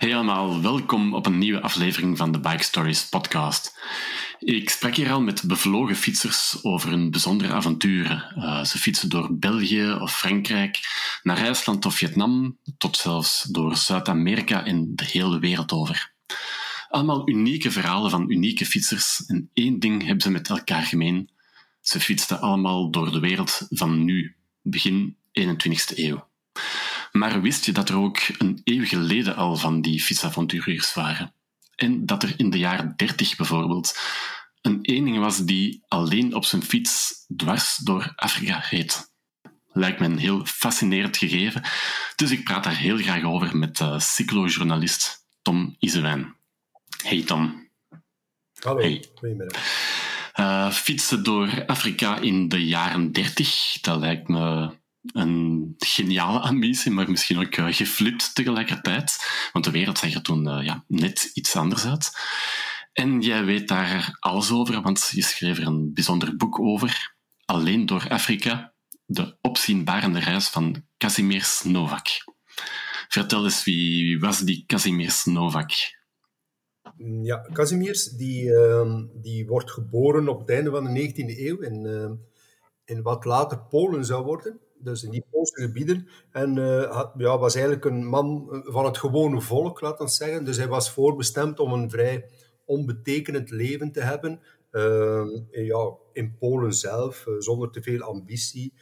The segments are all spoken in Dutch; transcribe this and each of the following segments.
Hey allemaal, welkom op een nieuwe aflevering van de Bike Stories podcast. Ik sprak hier al met bevlogen fietsers over hun bijzondere avonturen. Uh, ze fietsen door België of Frankrijk, naar IJsland of Vietnam, tot zelfs door Zuid-Amerika en de hele wereld over. Allemaal unieke verhalen van unieke fietsers en één ding hebben ze met elkaar gemeen. Ze fietsten allemaal door de wereld van nu, begin 21ste eeuw. Maar wist je dat er ook een eeuw geleden al van die fietsavonturiers waren? En dat er in de jaren dertig bijvoorbeeld een eening was die alleen op zijn fiets dwars door Afrika reed. Lijkt me een heel fascinerend gegeven, dus ik praat daar heel graag over met uh, cyclojournalist Tom Isewijn. Hey Tom. Hallo, hey. goedemiddag. Uh, fietsen door Afrika in de jaren dertig, dat lijkt me een geniale ambitie, maar misschien ook uh, geflipt tegelijkertijd. Want de wereld zag er toen uh, ja, net iets anders uit. En jij weet daar alles over, want je schreef er een bijzonder boek over. Alleen door Afrika, de opzienbarende reis van Kazimierz Novak. Vertel eens, wie was die Kazimierz Novak? Ja, Kazimierz die, uh, die wordt geboren op het einde van de 19e eeuw in, in wat later Polen zou worden dus in die Poolse gebieden. En uh, had, ja, was eigenlijk een man van het gewone volk, laten we zeggen. Dus hij was voorbestemd om een vrij onbetekenend leven te hebben. Uh, ja, in Polen zelf, uh, zonder te veel ambitie,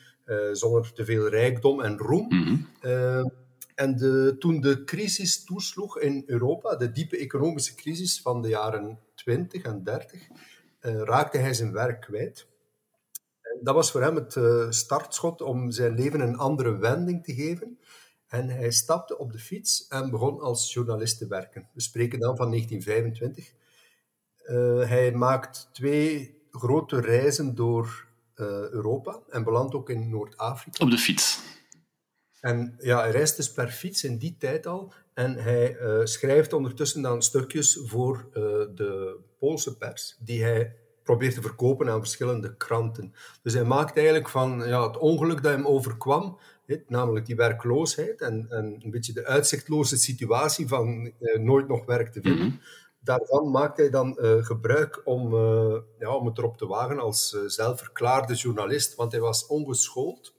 zonder te veel rijkdom en roem. Mm -hmm. en de, toen de crisis toesloeg in Europa, de diepe economische crisis van de jaren 20 en 30, raakte hij zijn werk kwijt dat was voor hem het uh, startschot om zijn leven een andere wending te geven. En hij stapte op de fiets en begon als journalist te werken. We spreken dan van 1925. Uh, eh, hij maakt twee grote reizen door uh, Europa en belandt ook in Noord-Afrika. Op de fiets. En ja, hij reist dus per fiets in die tijd al. En hij schrijft ondertussen dan stukjes voor de Poolse pers, die hij probeert te verkopen aan verschillende kranten. Dus hij maakt eigenlijk van ja, het ongeluk dat hem overkwam, namelijk die werkloosheid en, en, een beetje de uitzichtloze situatie van eh, nooit nog werk te vinden. Mhm. Daarvan maakt hij dan uh, gebruik om, uh, ja, om het erop te wagen als uh, zelfverklaarde journalist, want hij was ongeschoold.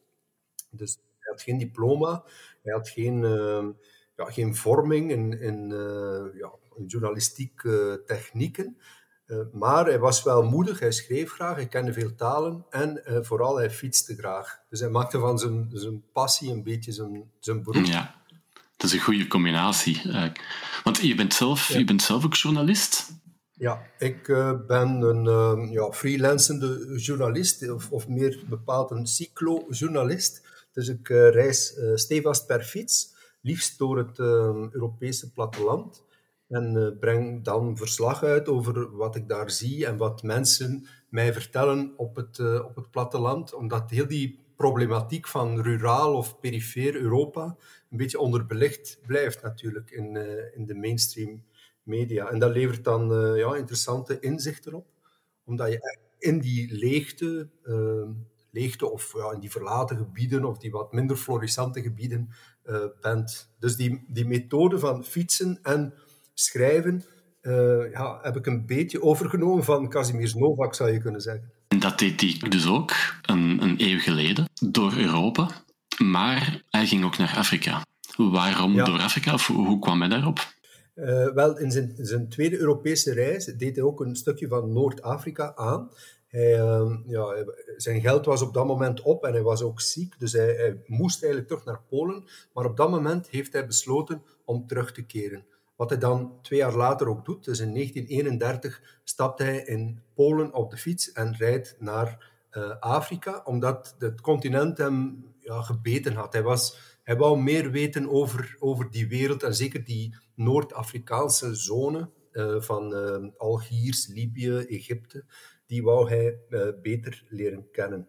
Dus hij had geen diploma, hij had geen, ja, geen vorming in, in, ja, in journalistieke technieken. Eh, maar hij was wel moedig, hij schreef graag, hij kende veel talen en uh, vooral hij fietste graag. Dus hij maakte van zijn, zijn passie een beetje zijn, zijn beroep. Ja, dat is een goede combinatie. Uh, want je bent, zelf, je bent zelf ook journalist? Ja, ik ben een ja, freelancende journalist, of, of meer bepaald een cyclo-journalist. Dus ik reis stevast per fiets, liefst door het Europese platteland. En uh, breng dan verslag uit over wat ik daar zie en wat mensen mij vertellen op het, uh, op het platteland. Omdat heel die problematiek van ruraal of perifeer Europa een beetje onderbelicht blijft natuurlijk in, uh, in de mainstream media. En dat levert dan ja, interessante inzichten op. Omdat je in die leegte, leegte of ja, in die verlaten gebieden of die wat minder florissante gebieden bent. Dus die, die methode van fietsen en schrijven uh, ja, heb ik een beetje overgenomen van Casimir Novak, zou je kunnen zeggen. En dat deed hij dus ook een, een eeuw geleden door Europa, maar hij ging ook naar Afrika. Waarom door Afrika? Of hoe kwam hij daarop? Uh, wel, in zijn, zijn, tweede Europese reis deed hij ook een stukje van Noord-Afrika aan. Hij, uh, ja, zijn geld was op dat moment op en hij was ook ziek, dus hij, hij moest eigenlijk terug naar Polen. Maar op dat moment heeft hij besloten om terug te keren. Wat hij dan twee jaar later ook doet, dus in 1931 stapt hij in Polen op de fiets en rijdt naar uh, Afrika, omdat het continent hem ja, gebeten had. Hij, was, hij wou meer weten over, over die wereld en zeker die Noord-Afrikaanse zone uh, van uh, Algiers, Libië, Egypte, die wou hij beter leren kennen.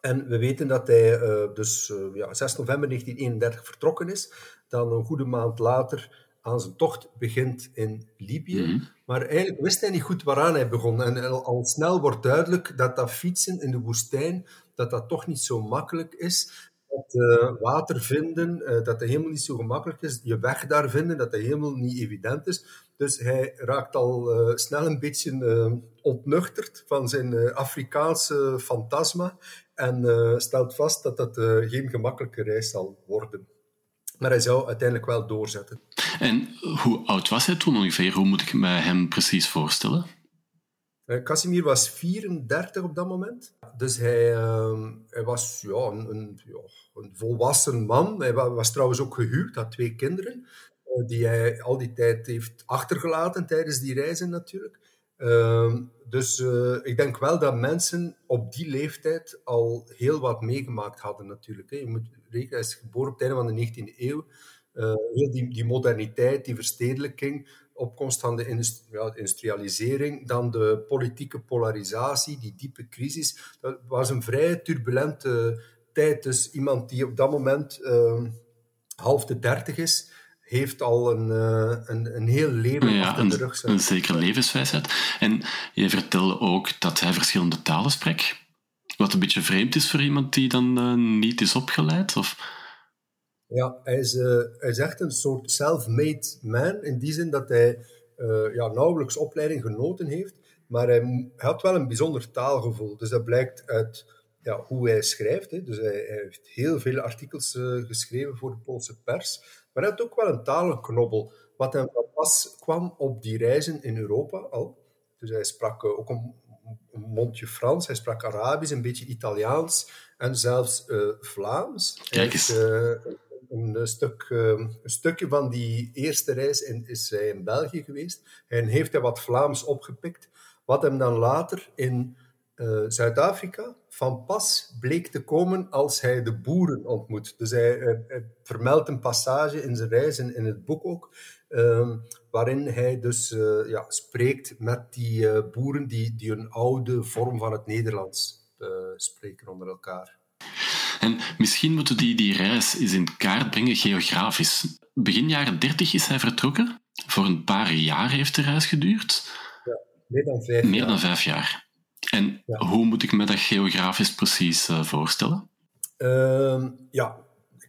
En we weten dat hij dus ja, 6 november 1931 vertrokken is. Dan een goede maand later aan zijn tocht begint in Libië. Mhm. Maar eigenlijk wist hij niet goed waaraan hij begon. En al, snel wordt duidelijk dat dat fietsen in de woestijn, dat dat toch niet zo makkelijk is. Dat water vinden, dat dat helemaal niet zo gemakkelijk is. Je weg daar vinden, dat dat helemaal niet evident is. Dus hij raakt al snel een beetje ontnuchterd van zijn Afrikaanse fantasma en stelt vast dat dat geen gemakkelijke reis zal worden. Maar hij zou uiteindelijk wel doorzetten. En hoe oud was hij toen ongeveer? Hoe moet ik me hem precies voorstellen? Uh, Casimir was 34 op dat moment. Dus hij, uh, hij was ja, een, een, ja, een, volwassen man. Hij was, trouwens ook gehuwd, had twee kinderen, uh, die hij al die tijd heeft achtergelaten tijdens die reizen natuurlijk. Ehm, dus uh, ik denk wel dat mensen op die leeftijd al heel wat meegemaakt hadden natuurlijk. Hè. Je moet hij is geboren op het einde van de 19e eeuw. Uh, heel die, die moderniteit, die verstedelijking, opkomst van de ja, industrialisering, dan de politieke polarisatie, die diepe crisis. Dat was een vrij turbulente tijd. Dus iemand die op dat moment uh, half de dertig is, heeft al een, uh, een, een heel leven ja, achter de rug. Een, een zekere levenswijsheid. En je vertelde ook dat hij verschillende talen spreekt. Wat een beetje vreemd is voor iemand die dan uh, niet is opgeleid? Of... Ja, hij is, uh, hij echt een soort self-made man. In die zin dat hij uh, ja, nauwelijks opleiding genoten heeft. Maar hij, had wel een bijzonder taalgevoel. Dus dat blijkt uit ja, hoe hij schrijft. Hè. Dus hij, heeft heel veel artikels geschreven voor de Poolse pers. Maar hij had ook wel een talenknobbel. Wat hem pas kwam op die reizen in Europa al. Dus hij sprak ook een, een mondje Frans, hij sprak Arabisch, een beetje Italiaans en zelfs Vlaams. Kijk eens een, stuk, ehm, een stukje van die eerste reis in, is hij in België geweest. En heeft hij wat Vlaams opgepikt, wat hem dan later in uh, Zuid-Afrika van pas bleek te komen als hij de boeren ontmoet. Dus hij, vermeldt een passage in zijn reis, in, in het boek ook, uh, waarin hij dus uh, ja, spreekt met die uh, boeren die, die een oude vorm van het Nederlands spreken onder elkaar. En misschien moeten die die reis eens in kaart brengen geografisch. Begin jaren 30 is hij vertrokken. Voor een paar jaar heeft de reis geduurd. Ja, meer dan vijf meer jaar. Dan vijf jaar. En ja. hoe moet ik me dat geografisch precies voorstellen? Uh, ja,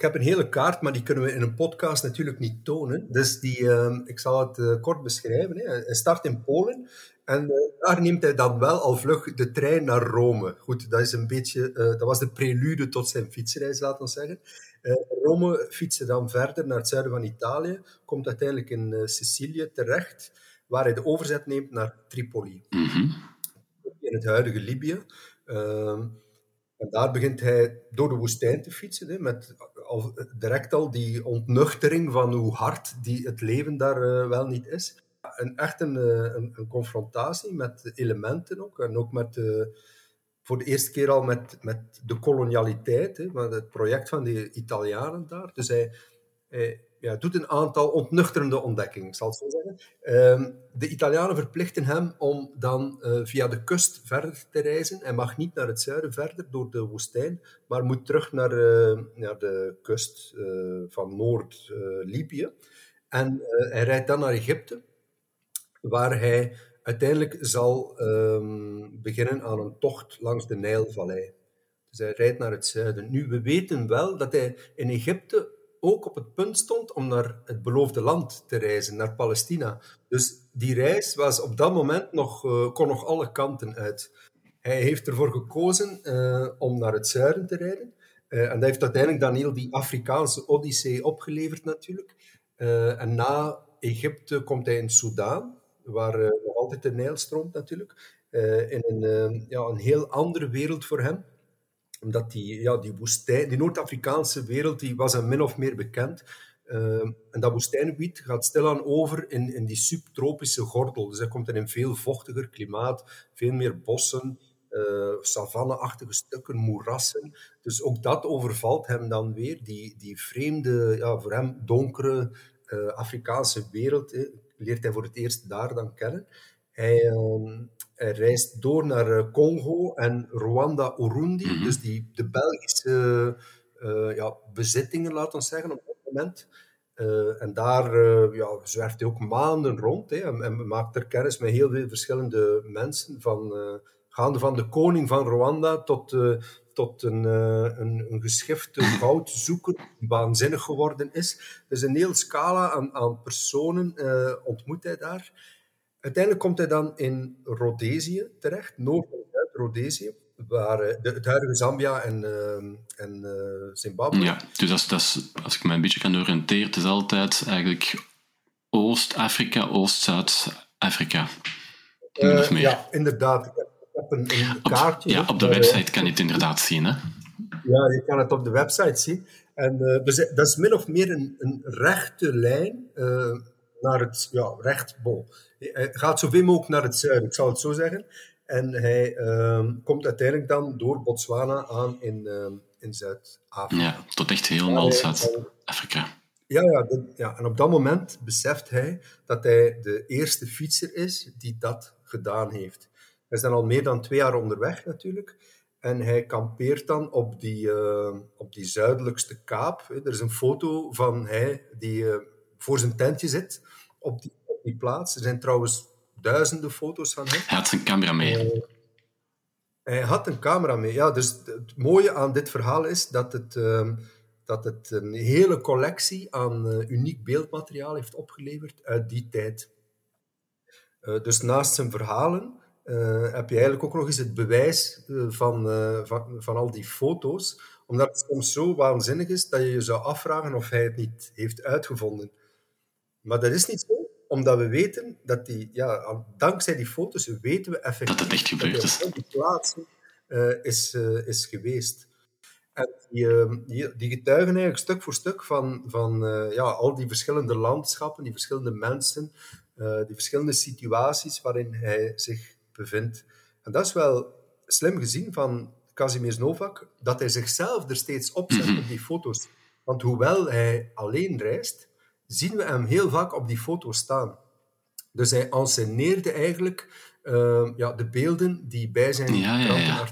ik heb een hele kaart, maar die kunnen we in een podcast natuurlijk niet tonen. Dus die, uh, ik zal het uh, kort beschrijven. Hè. Hij start in Polen en uh, daar neemt hij dan wel al vlug de trein naar Rome. Goed, dat, is een beetje, uh, dat was de prelude tot zijn fietsreis, laten we zeggen. Rome fietste dan verder naar het zuiden van Italië, komt uiteindelijk in Sicilië terecht, waar hij de overzet neemt naar Tripoli. Mm -hmm. In het huidige Libië. Ehm, en daar begint hij door de woestijn te fietsen, hè, met al, direct al die ontnuchtering van hoe hard die het leven daar wel niet is een, echt een, een, een, confrontatie met elementen ook. En ook met voor de eerste keer al met, met de kolonialiteit, hè, het project van de Italianen daar. Dus hij, hij ja, doet een aantal ontnuchterende ontdekkingen, zal zo zeggen. Um, de Italianen verplichten hem om dan uh, via de kust verder te reizen. Hij mag niet naar het zuiden verder door de woestijn, maar moet terug naar, uh, naar de kust uh, van Noord-Libië. en hij rijdt dan naar Egypte waar hij uiteindelijk zal um, beginnen aan een tocht langs de Nijlvallei. Dus hij rijdt naar het zuiden. Nu, we weten wel dat hij in Egypte ook op het punt stond om naar het beloofde land te reizen, naar Palestina. Dus die reis was op dat moment nog, uh, kon nog alle kanten uit. Hij heeft ervoor gekozen uh, om naar het zuiden te rijden. Uh, en dat heeft uiteindelijk dan heel die Afrikaanse odyssee opgeleverd natuurlijk. en na Egypte komt hij in Soudaan waar nog altijd de Nijl stroomt natuurlijk. In een, ja, een heel andere wereld voor hem. Omdat die, ja, die woestijn, die Noord-Afrikaanse wereld, die was hem min of meer bekend. en dat woestijngebied gaat stilaan over in, in die subtropische gordel. Dus hij komt in een veel vochtiger klimaat, veel meer bossen, uh, savanne-achtige stukken, moerassen. Dus ook dat overvalt hem dan weer, die, die vreemde, ja, voor hem donkere uh, Afrikaanse wereld leert hij voor het eerst daar dan kennen. Hij, uh, hij reist door naar eh, Congo en Rwanda-Urundi, mm -hmm. dus die, de Belgische uh, ja, bezittingen, laten we zeggen, op dat moment. Uh, en daar ja, zwerft hij ook maanden rond hè, en, en, maakt er kennis met heel veel verschillende mensen, van, gaande van de koning van Rwanda tot tot een, een, een geschifte goudzoeker die waanzinnig geworden is. Dus een heel scala aan, aan personen ontmoet hij daar. Uiteindelijk komt hij dan in Rhodesië terecht, Noord- en Zuid-Rhodesië waar de, het huidige Zambia en, uh, en uh, Zimbabwe. Ja, dus dat is, dat is, als ik me een beetje kan oriënteren, het is altijd eigenlijk Oost-Afrika, Oost-Zuid-Afrika. Uh, ja, inderdaad. Ik heb een, een kaartje. ja, op de website kan je het inderdaad zien. Hè? Ja, je kan het op de website zien. En dus, dat is min of meer een, een rechte lijn naar het ja, rechtbol. Het gaat zoveel mogelijk naar het zuiden, ik zal het zo zeggen. En hij uh, komt uiteindelijk dan door Botswana aan in, uh, in Zuid-Afrika. Ja, tot echt helemaal Zuid-Afrika. Ja, ja, ja, en op dat moment beseft hij dat hij de eerste fietser is die dat gedaan heeft. Hij is dan al meer dan twee jaar onderweg natuurlijk. En hij kampeert dan op die, uh, op die zuidelijkste kaap. Er is een foto van hij die uh, voor zijn tentje zit op die, op die plaats. Er zijn trouwens duizenden foto's van hem. Hij had zijn camera mee. Uh, hij had een camera mee, ja. Dus het mooie aan dit verhaal is dat het, uh, dat het een hele collectie aan uh, uniek beeldmateriaal heeft opgeleverd uit die tijd. dus naast zijn verhalen heb je eigenlijk ook nog eens het bewijs van, van, van al die foto's, omdat het soms zo waanzinnig is dat je je zou afvragen of hij het niet heeft uitgevonden. Maar dat is niet zo omdat we weten dat die, ja, dankzij die foto's weten we effectief dat het echt gebeurd is. op die plaatsen uh, is, uh, is geweest. En die, uh, die, die, getuigen eigenlijk stuk voor stuk van, van ja, al die verschillende landschappen, die verschillende mensen, die verschillende situaties waarin hij zich bevindt. En dat is wel slim gezien van Kazimierz Novak, dat hij zichzelf er steeds opzet -hmm. op die foto's. Want hoewel hij alleen reist, zien we hem heel vaak op die foto's staan. Dus hij anceneerde eigenlijk uh, ja, de beelden die bij zijn ja, ja, ja.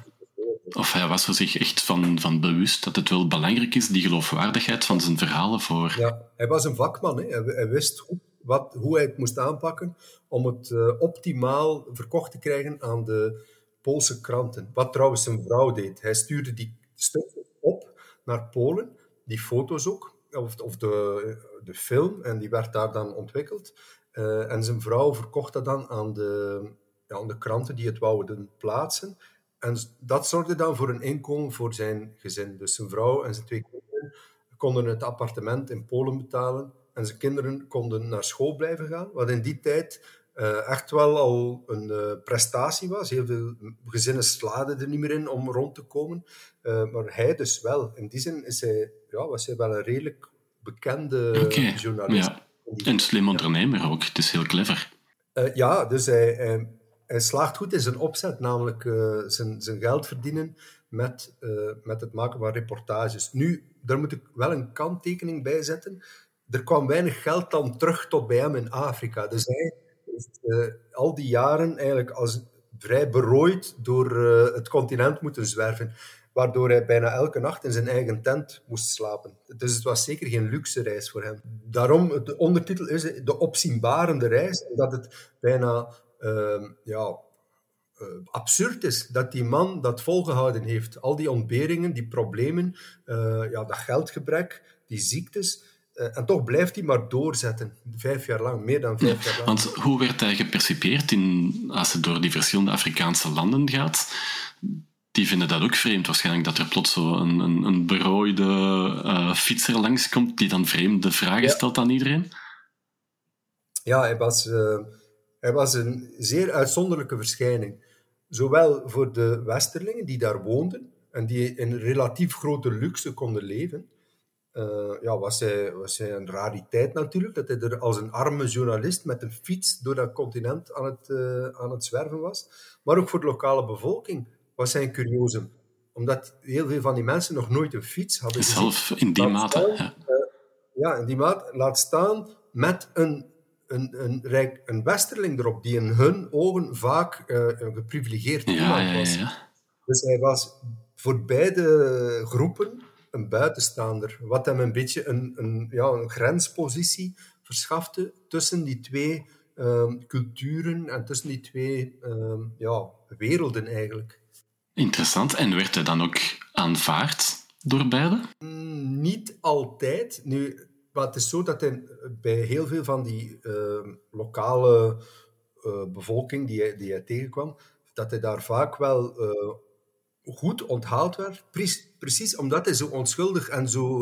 Of hij was er zich echt van, van bewust dat het wel belangrijk is, die geloofwaardigheid van zijn verhalen voor... Ja, hij was een vakman. Hè. Hij, hij wist goed wat, hoe hij het moest aanpakken om het uh, optimaal verkocht te krijgen aan de Poolse kranten. Wat trouwens zijn vrouw deed. Hij stuurde die stukken op naar Polen, die foto's ook, of, of de, de film, en die werd daar dan ontwikkeld. Uh, en zijn vrouw verkocht dat dan aan de, ja, aan de kranten die het wouden plaatsen. En dat zorgde dan voor een inkomen voor zijn gezin. Dus zijn vrouw en zijn twee kinderen konden het appartement in Polen betalen. En zijn kinderen konden naar school blijven gaan. Wat in die tijd uh, echt wel al een uh, prestatie was. Heel veel gezinnen sladen er niet meer in om rond te komen. Maar hij dus wel. In die zin is hij, ja, was hij wel een redelijk bekende okay. journalist. Ja. En slim ondernemer ook. Het is heel clever. Uh, ja, dus hij, hij, hij, slaagt goed in zijn opzet, namelijk uh, zijn, zijn geld verdienen met, uh, met het maken van reportages. Nu, daar moet ik wel een kanttekening bij zetten. Er kwam weinig geld dan terug tot bij hem in Afrika. Dus hij heeft al die jaren eigenlijk als vrij berooid door het continent moeten zwerven waardoor hij bijna elke nacht in zijn eigen tent moest slapen. Dus het was zeker geen luxe reis voor hem. Daarom, de ondertitel is de opzienbarende reis, omdat het bijna uh, ja, uh, absurd is dat die man dat volgehouden heeft. Al die ontberingen, die problemen, uh, ja, dat geldgebrek, die ziektes. Uh, en toch blijft hij maar doorzetten. Vijf jaar lang, meer dan vijf jaar lang. Want hoe werd hij gepercipieerd in, als het door die verschillende Afrikaanse landen gaat? Die vinden dat ook vreemd waarschijnlijk, dat er plots zo een, een, een berooide uh, fietser langskomt die dan vreemde vragen ja. stelt aan iedereen. Ja, hij was, uh, hij was een zeer uitzonderlijke verschijning. Zowel voor de Westerlingen die daar woonden en die in relatief grote luxe konden leven, uh, ja, was, hij, was hij een rariteit natuurlijk, dat hij er als een arme journalist met een fiets door dat continent aan het, aan het zwerven was. Maar ook voor de lokale bevolking was zijn curiosum. Omdat heel veel van die mensen nog nooit een fiets hadden Zelf in die mate. Staan, ja. Uh, ja, in die mate. Laat staan met een, een, een, rijk, een westerling erop, die in hun ogen vaak uh, een geprivilegeerd ja, iemand was. Ja, ja, dus hij was voor beide groepen een buitenstaander. Wat hem een beetje een, een, ja, een grenspositie verschafte tussen die twee uh, culturen en tussen die twee ja, werelden eigenlijk. Interessant. En werd hij dan ook aanvaard door beide? Mm, niet altijd. Nu, maar het is zo dat hij, bij heel veel van die uh, lokale uh, bevolking die hij, die hij tegenkwam, dat hij daar vaak wel uh, goed onthaald werd. Precies, precies omdat hij zo onschuldig en zo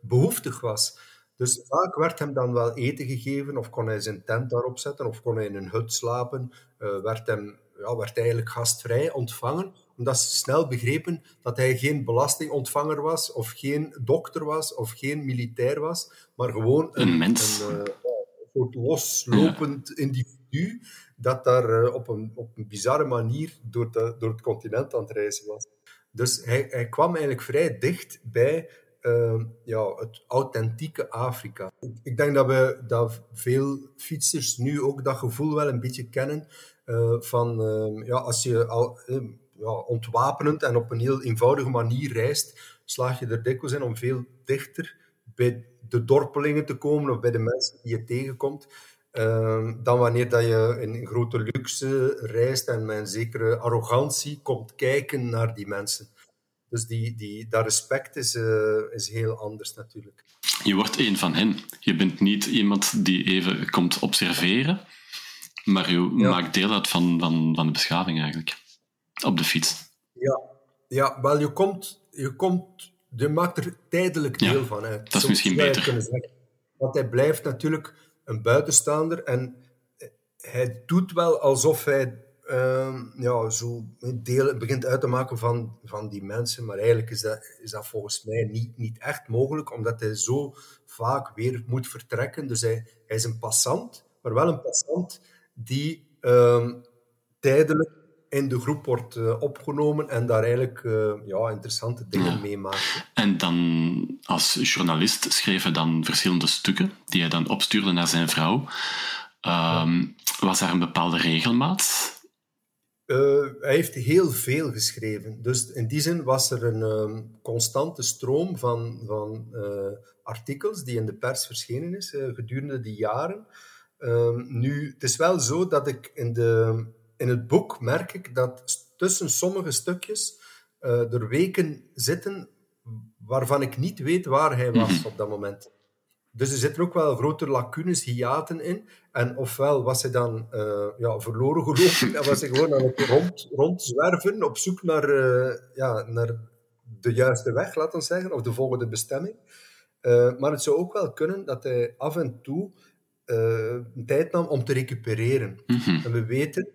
behoeftig was. Dus vaak werd hem dan wel eten gegeven, of kon hij zijn tent daarop zetten, of kon hij in een hut slapen. werd hem ja, werd eigenlijk gastvrij ontvangen, omdat ze snel begrepen dat hij geen belastingontvanger was, of geen dokter was, of geen militair was, maar gewoon een, een mens. Een, uh, soort loslopend ja. individu dat daar uh, op, een, op een bizarre manier door, de, door het continent aan het reizen was. Dus hij, hij kwam eigenlijk vrij dicht bij uh, ja, het authentieke Afrika. Ik denk dat, we, dat veel fietsers nu ook dat gevoel wel een beetje kennen uh, van ja, als je al, ja, ontwapenend en op een heel eenvoudige manier reist, slaag je er dikwijls in om veel dichter bij de dorpelingen te komen of bij de mensen die je tegenkomt. Ehm, dan wanneer dat je in grote luxe reist en met een zekere arrogantie komt kijken naar die mensen. Dus die, die, dat respect is, uh, is heel anders natuurlijk. Je wordt een van hen. Je bent niet iemand die even komt observeren, maar je ja. maakt deel uit van, van, van de beschaving eigenlijk. Op de fiets. Ja, ja wel, je komt, je komt, je maakt er tijdelijk deel ja, van uit. Dat is misschien beter. Want hij blijft natuurlijk een buitenstaander en hij doet wel alsof hij uh, ja, zo deel begint uit te maken van, van die mensen. Maar eigenlijk is dat, is dat volgens mij niet, niet echt mogelijk, omdat hij zo vaak weer moet vertrekken. Dus hij, hij is een passant, maar wel een passant die uh, tijdelijk in de groep wordt uh, opgenomen en daar eigenlijk uh, ja, interessante dingen ja. meemaakt. En dan als journalist schreef hij dan verschillende stukken die hij dan opstuurde naar zijn vrouw. Um, ja. Was daar een bepaalde regelmaat? Uh, hij heeft heel veel geschreven. Dus in die zin was er een um, constante stroom van, van artikels die in de pers verschenen is gedurende die jaren. Um, nu, het is wel zo dat ik in, de, in het boek merk ik dat tussen sommige stukjes er weken zitten waarvan ik niet weet waar hij was mm-hmm. op dat moment. Dus er zitten ook wel grote lacunes, hiaten in. En ofwel was hij dan uh, ja, verloren gelopen en was hij gewoon aan het rond, rondzwerven op zoek naar, uh, ja, naar de juiste weg, laten we zeggen, of de volgende bestemming. Uh, maar het zou ook wel kunnen dat hij af en toe een tijd nam om te recupereren. Mm-hmm. En we weten,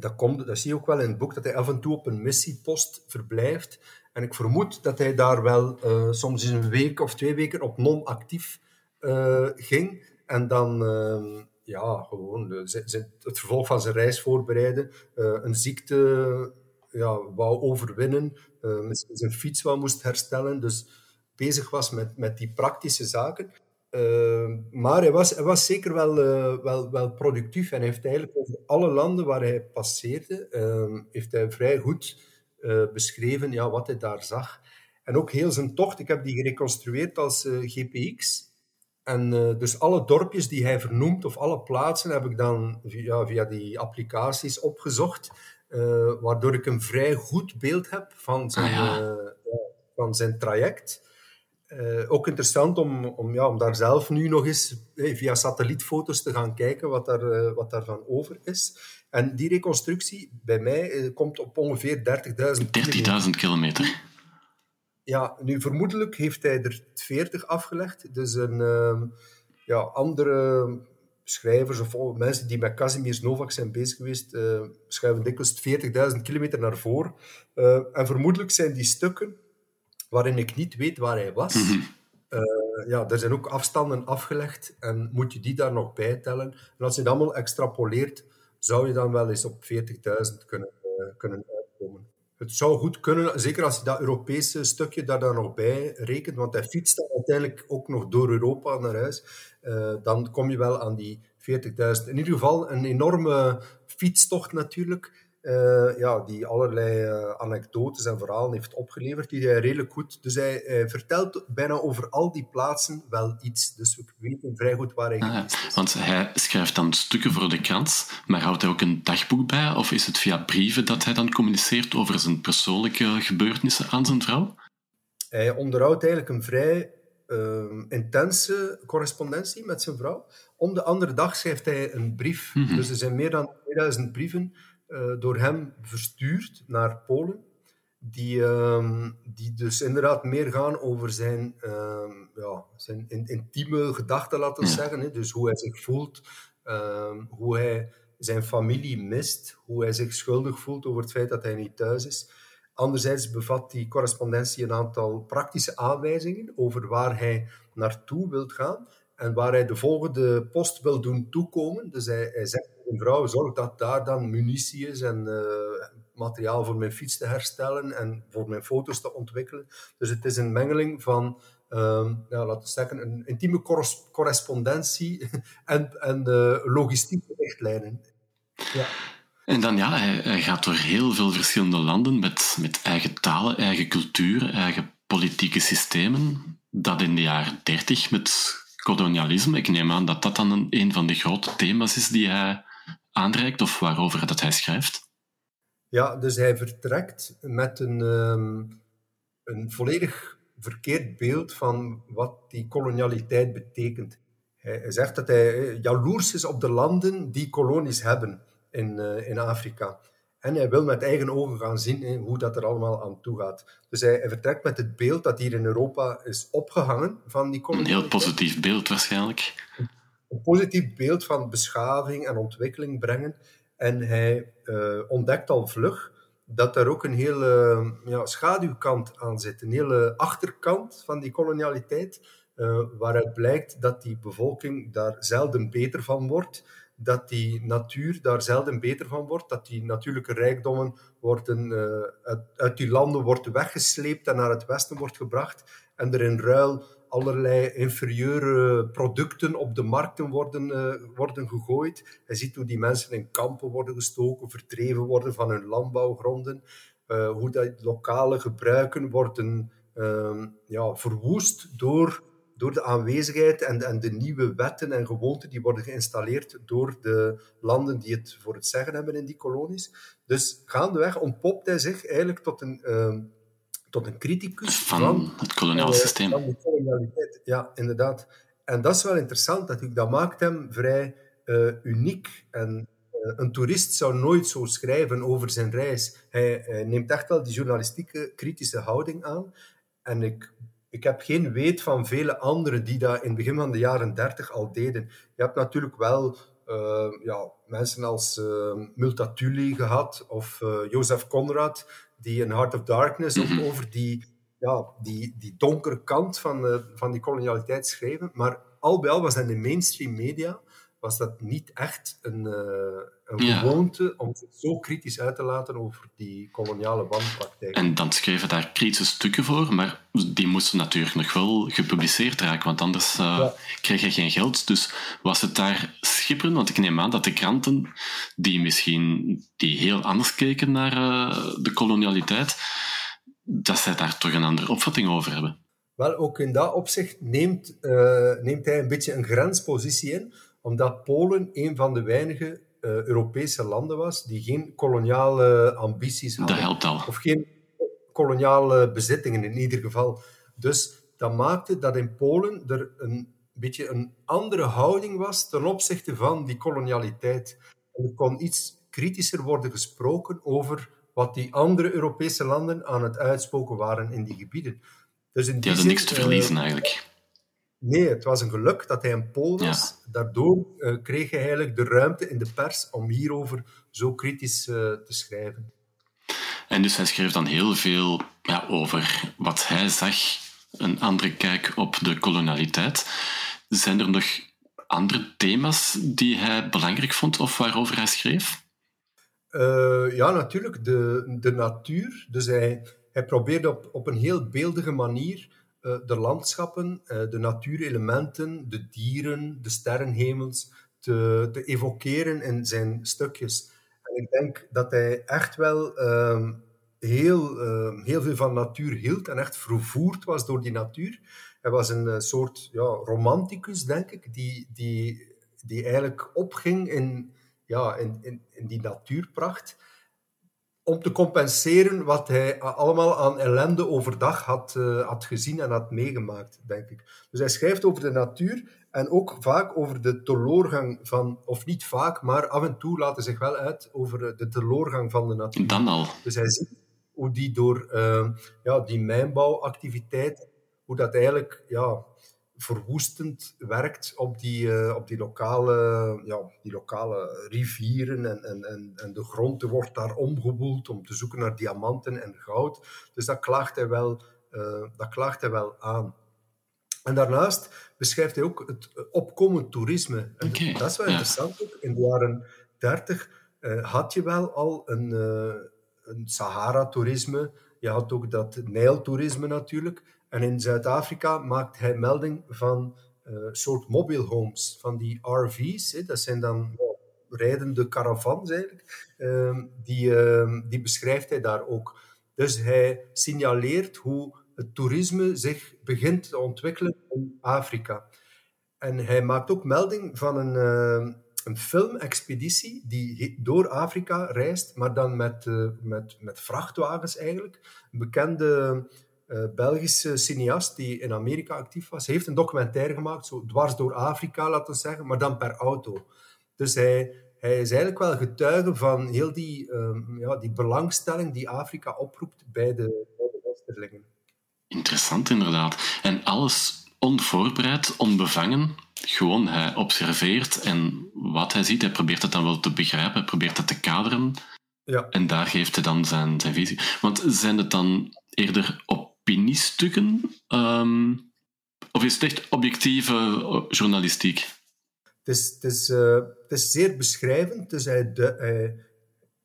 dat, komt, dat zie je ook wel in het boek, dat hij af en toe op een missiepost verblijft. En ik vermoed dat hij daar wel soms in een week of twee weken op non-actief uh, ging. En dan uh, ja, gewoon de, het vervolg van zijn reis voorbereiden. Een ziekte ja, wou overwinnen. zijn fiets wou moest herstellen. Dus bezig was met, met die praktische zaken. Maar hij was, hij was zeker wel, wel, wel productief. En heeft eigenlijk over alle landen waar hij passeerde, ehm, heeft hij vrij goed beschreven ja, wat hij daar zag. En ook heel zijn tocht, ik heb die gereconstrueerd als GPX. En dus alle dorpjes die hij vernoemt, of alle plaatsen, heb ik dan via, via die applicaties opgezocht. Waardoor ik een vrij goed beeld heb van zijn, ah, ja. uh, van zijn traject. Ook interessant om, om, ja, om daar zelf nu nog eens via satellietfoto's te gaan kijken wat, daar, wat daarvan over is. En die reconstructie bij mij komt op ongeveer 30.000 30.000 kilometer. Ja, nu vermoedelijk heeft hij er 40 afgelegd. Dus een uh, ja, andere schrijvers of mensen die met Casimir Novak zijn bezig geweest, uh, schuiven dikwijls 40.000 kilometer naar voren. Uh, en vermoedelijk zijn die stukken waarin ik niet weet waar hij was. Mm-hmm. ja, er zijn ook afstanden afgelegd en moet je die daar nog bij tellen. En als je dat allemaal extrapoleert, zou je dan wel eens op 40.000 kunnen, kunnen uitkomen het zou goed kunnen, zeker als je dat Europese stukje daar dan nog bij rekent, want hij fietst dan uiteindelijk ook nog door Europa naar huis, uh, dan kom je wel aan die 40.000. In ieder geval een enorme fietstocht natuurlijk. Uh, ja, die allerlei uh, anekdotes en verhalen heeft opgeleverd, die hij redelijk goed... Dus hij, hij, vertelt bijna over al die plaatsen wel iets. Dus we weten vrij goed waar hij ah, is. Want hij schrijft dan stukken voor de krant, maar houdt hij ook een dagboek bij? Of is het via brieven dat hij dan communiceert over zijn persoonlijke gebeurtenissen aan zijn vrouw? Hij onderhoudt eigenlijk een vrij uh, intense correspondentie met zijn vrouw. Om de andere dag schrijft hij een brief. Mm -hmm. Dus er zijn meer dan 2000 brieven door hem verstuurd naar Polen. Die, uh, die dus inderdaad meer gaan over zijn, uh, ja, zijn in, intieme gedachten, laten we zeggen. Hè? Dus hoe hij zich voelt, ehm, hoe hij zijn familie mist, hoe hij zich schuldig voelt over het feit dat hij niet thuis is. Anderzijds bevat die correspondentie een aantal praktische aanwijzingen over waar hij naartoe wilt gaan en waar hij de volgende post wil doen toekomen. Dus hij, hij zegt tegen vrouw, zorg dat daar dan munitie is en uh, materiaal voor mijn fiets te herstellen en voor mijn foto's te ontwikkelen. Dus het is een mengeling van, uh, ja, laten we zeggen, een intieme correspondentie en, en uh, logistieke richtlijnen. Ja. En dan ja, hij, hij, gaat door heel veel verschillende landen met, met eigen talen, eigen cultuur, eigen politieke systemen. Dat in de jaren dertig met kolonialisme, ik neem aan dat dat dan een, een van de grote thema's is die hij aanreikt of waarover dat hij schrijft. Ja, dus hij vertrekt met een, um, een volledig verkeerd beeld van wat die kolonialiteit betekent. Hij, zegt dat hij jaloers is op de landen die kolonies hebben in, uh, in Afrika. En hij wil met eigen ogen gaan zien hoe dat er allemaal aan toe gaat. Dus hij, hij, vertrekt met het beeld dat hier in Europa is opgehangen van die Een heel positief beeld waarschijnlijk. Een positief beeld van beschaving en ontwikkeling brengen. En hij uh, ontdekt al vlug dat er ook een hele ja, schaduwkant aan zit. Een hele achterkant van die kolonialiteit. Uh, waaruit blijkt dat die bevolking daar zelden beter van wordt dat die natuur daar zelden beter van wordt, dat die natuurlijke rijkdommen worden, uh, uit, uit, die landen wordt weggesleept en naar het westen wordt gebracht en er in ruil allerlei inferieure producten op de markten worden, uh, worden gegooid. Je ziet hoe die mensen in kampen worden gestoken, verdreven worden van hun landbouwgronden, uh, hoe dat lokale gebruiken worden ja, verwoest door door de aanwezigheid en en de nieuwe wetten en gewoonten die worden geïnstalleerd door de landen die het voor het zeggen hebben in die kolonies. Dus gaandeweg ontpopt hij zich eigenlijk tot een, uh, tot een criticus van, van het koloniale systeem. Van de kolonialiteit, ja, inderdaad. En dat is wel interessant, natuurlijk. Dat maakt hem vrij uh, uniek. En uh, een toerist zou nooit zo schrijven over zijn reis. Hij, hij neemt echt wel die journalistieke kritische houding aan. En ik ik heb geen weet van vele anderen die dat in het begin van de jaren 30 al deden. Je hebt natuurlijk wel ja, mensen als Multatuli gehad of Joseph Conrad, die in Heart of Darkness ook over die, ja, die, die donkere kant van, van die kolonialiteit schreven. Maar al bij al was in de mainstream media was dat niet echt een, uh, een ja. gewoonte om zich zo kritisch uit te laten over die koloniale wanpraktijk. En dan schreven daar kritische stukken voor, maar die moesten natuurlijk nog wel gepubliceerd raken, want anders uh, ja. kreeg je geen geld. Dus was het daar schipperen? Want ik neem aan dat de kranten, die misschien die heel anders keken naar uh, de kolonialiteit, dat zij daar toch een andere opvatting over hebben. Wel, ook in dat opzicht neemt, neemt hij een beetje een grenspositie in omdat Polen een van de weinige uh, Europese landen was die geen koloniale ambities hadden. Dat helpt al. Of geen koloniale bezittingen in ieder geval. Dus dat maakte dat in Polen er een beetje een andere houding was ten opzichte van die kolonialiteit. En er kon iets kritischer worden gesproken over wat die andere Europese landen aan het uitspoken waren in die gebieden. Dus in die, die hadden niks te verliezen uh, eigenlijk. Nee, het was een geluk dat hij een Pool was. Ja. Daardoor uh, kreeg hij eigenlijk de ruimte in de pers om hierover zo kritisch uh, te schrijven. En dus hij schreef dan heel veel ja, over wat hij zag, een andere kijk op de kolonialiteit. Zijn er nog andere thema's die hij belangrijk vond of waarover hij schreef? Uh, ja, natuurlijk. De, de natuur. Dus hij, hij probeerde op, op een heel beeldige manier de landschappen, uh, de natuurelementen, de dieren, de sterrenhemels te, te evokeren in zijn stukjes. En ik denk dat hij echt wel ehm, heel, ehm, heel veel van natuur hield en echt vervoerd was door die natuur. Hij was een eh, soort ja, romanticus, denk ik, die, die, die eigenlijk opging in, ja, in, in, in die natuurpracht om te compenseren wat hij allemaal aan ellende overdag had, uh, had gezien en had meegemaakt, denk ik. Dus hij schrijft over de natuur en ook vaak over de teloorgang van, of niet vaak, maar af en toe laten zich wel uit over de teloorgang van de natuur. Dan al. Dus hij ziet hoe die door uh, ja, die mijnbouwactiviteit, hoe dat eigenlijk ja, verwoestend werkt op die, uh, op die, lokale, ja, die lokale rivieren en, en, en, en de grond wordt daar omgewoeld om te zoeken naar diamanten en goud. Dus dat klaagt hij wel, uh, dat klaagt hij wel aan. En daarnaast beschrijft hij ook het opkomend toerisme. En okay, dat is wel interessant ook. In de jaren 30 uh, had je wel al een, een Sahara-toerisme. Je had ook dat Nijl-toerisme natuurlijk. En in Zuid-Afrika maakt hij melding van uh, soort mobile homes, van die RV's. Hè. Dat zijn dan rijdende caravans eigenlijk. Uh, die, uh, die beschrijft hij daar ook. Dus hij signaleert hoe het toerisme zich begint te ontwikkelen in Afrika. En hij maakt ook melding van een, uh, een filmexpeditie die door Afrika reist, maar dan met, uh, met, met vrachtwagens eigenlijk. Een bekende Belgische cineast die in Amerika actief was, heeft een documentaire gemaakt, zo dwars door Afrika, laten we zeggen, maar dan per auto. Dus hij, hij is eigenlijk wel getuige van heel die, um, ja, die belangstelling die Afrika oproept bij de, bij de Westerlingen. Interessant, inderdaad. En alles onvoorbereid, onbevangen. Gewoon, hij observeert en wat hij ziet, hij probeert het dan wel te begrijpen, hij probeert het te kaderen. Ja. En daar geeft hij dan zijn, zijn visie. Want zijn het dan eerder opiniestukken? Um, of is het echt objectieve journalistiek? Het is, het is, uh, het is zeer beschrijvend. Dus hij, de,